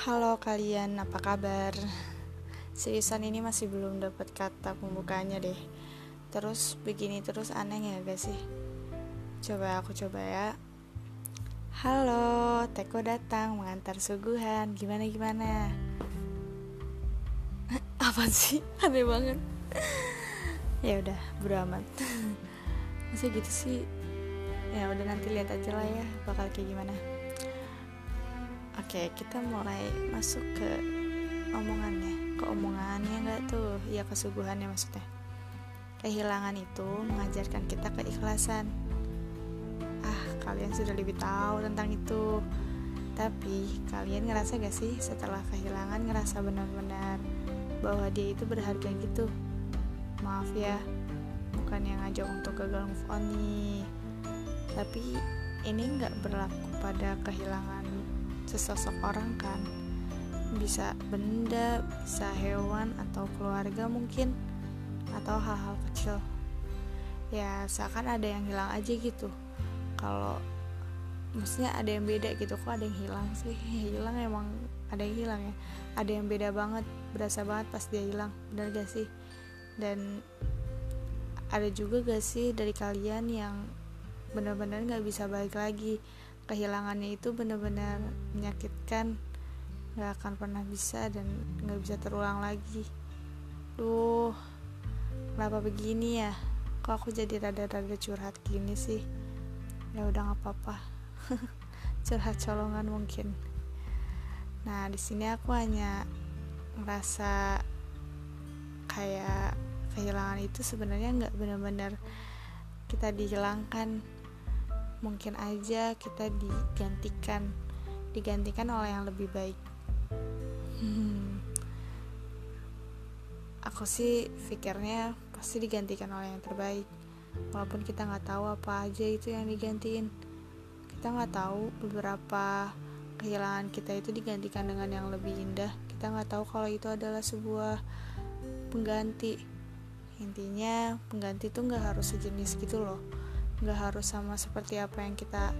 Halo kalian, apa kabar? Seriusan ini masih belum dapat kata pembukanya deh. Terus begini terus aneh ya gak sih? Coba aku coba ya. Halo, Teko datang mengantar suguhan. Gimana gimana? apa sih? Aneh banget. ya udah, beramat. Masa gitu sih? Ya udah nanti lihat aja lah ya bakal kayak gimana. Oke, kita mulai masuk ke omongannya. Ke omongannya nggak tuh? Ya kesuguhannya maksudnya. Kehilangan itu mengajarkan kita keikhlasan. Ah, kalian sudah lebih tahu tentang itu. Tapi kalian ngerasa gak sih setelah kehilangan ngerasa benar-benar bahwa dia itu berharga gitu? Maaf ya, bukan yang ngajak untuk gagal move on nih. Tapi ini nggak berlaku pada kehilangan sesosok orang kan. Bisa benda, bisa hewan atau keluarga mungkin atau hal-hal kecil. Ya seakan ada yang hilang aja gitu. Kalau maksudnya ada yang beda gitu kok ada yang hilang sih? Hilang emang ada yang hilang ya. Ada yang beda banget berasa banget pas dia hilang benar gak sih? Dan ada juga gak sih dari kalian yang benar-benar gak bisa balik lagi kehilangannya itu benar-benar menyakitkan. Nggak akan pernah bisa dan nggak bisa terulang lagi. Duh kenapa begini ya? Kok aku jadi rada-rada curhat gini sih? Ya udah nggak apa-apa. Curhat colongan mungkin. Nah di sini aku hanya merasa kayak kehilangan itu sebenarnya nggak benar-benar kita dihilangkan mungkin aja kita digantikan digantikan oleh yang lebih baik. Hmm. aku sih pikirnya pasti digantikan oleh yang terbaik. Walaupun kita nggak tahu apa aja itu yang digantiin. Kita nggak tahu beberapa kehilangan kita itu digantikan dengan yang lebih indah. Kita nggak tahu kalau itu adalah sebuah pengganti. Intinya pengganti itu nggak harus sejenis gitu loh nggak harus sama seperti apa yang kita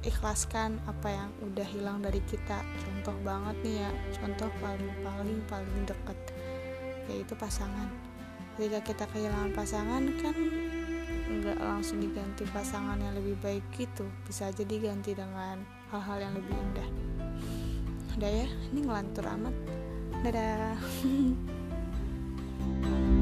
ikhlaskan apa yang udah hilang dari kita. Contoh banget nih ya contoh paling paling paling deket yaitu pasangan. Ketika kita kehilangan pasangan kan nggak langsung diganti pasangan yang lebih baik gitu. Bisa aja diganti dengan hal-hal yang lebih indah. Udah ya ini ngelantur amat. Dadah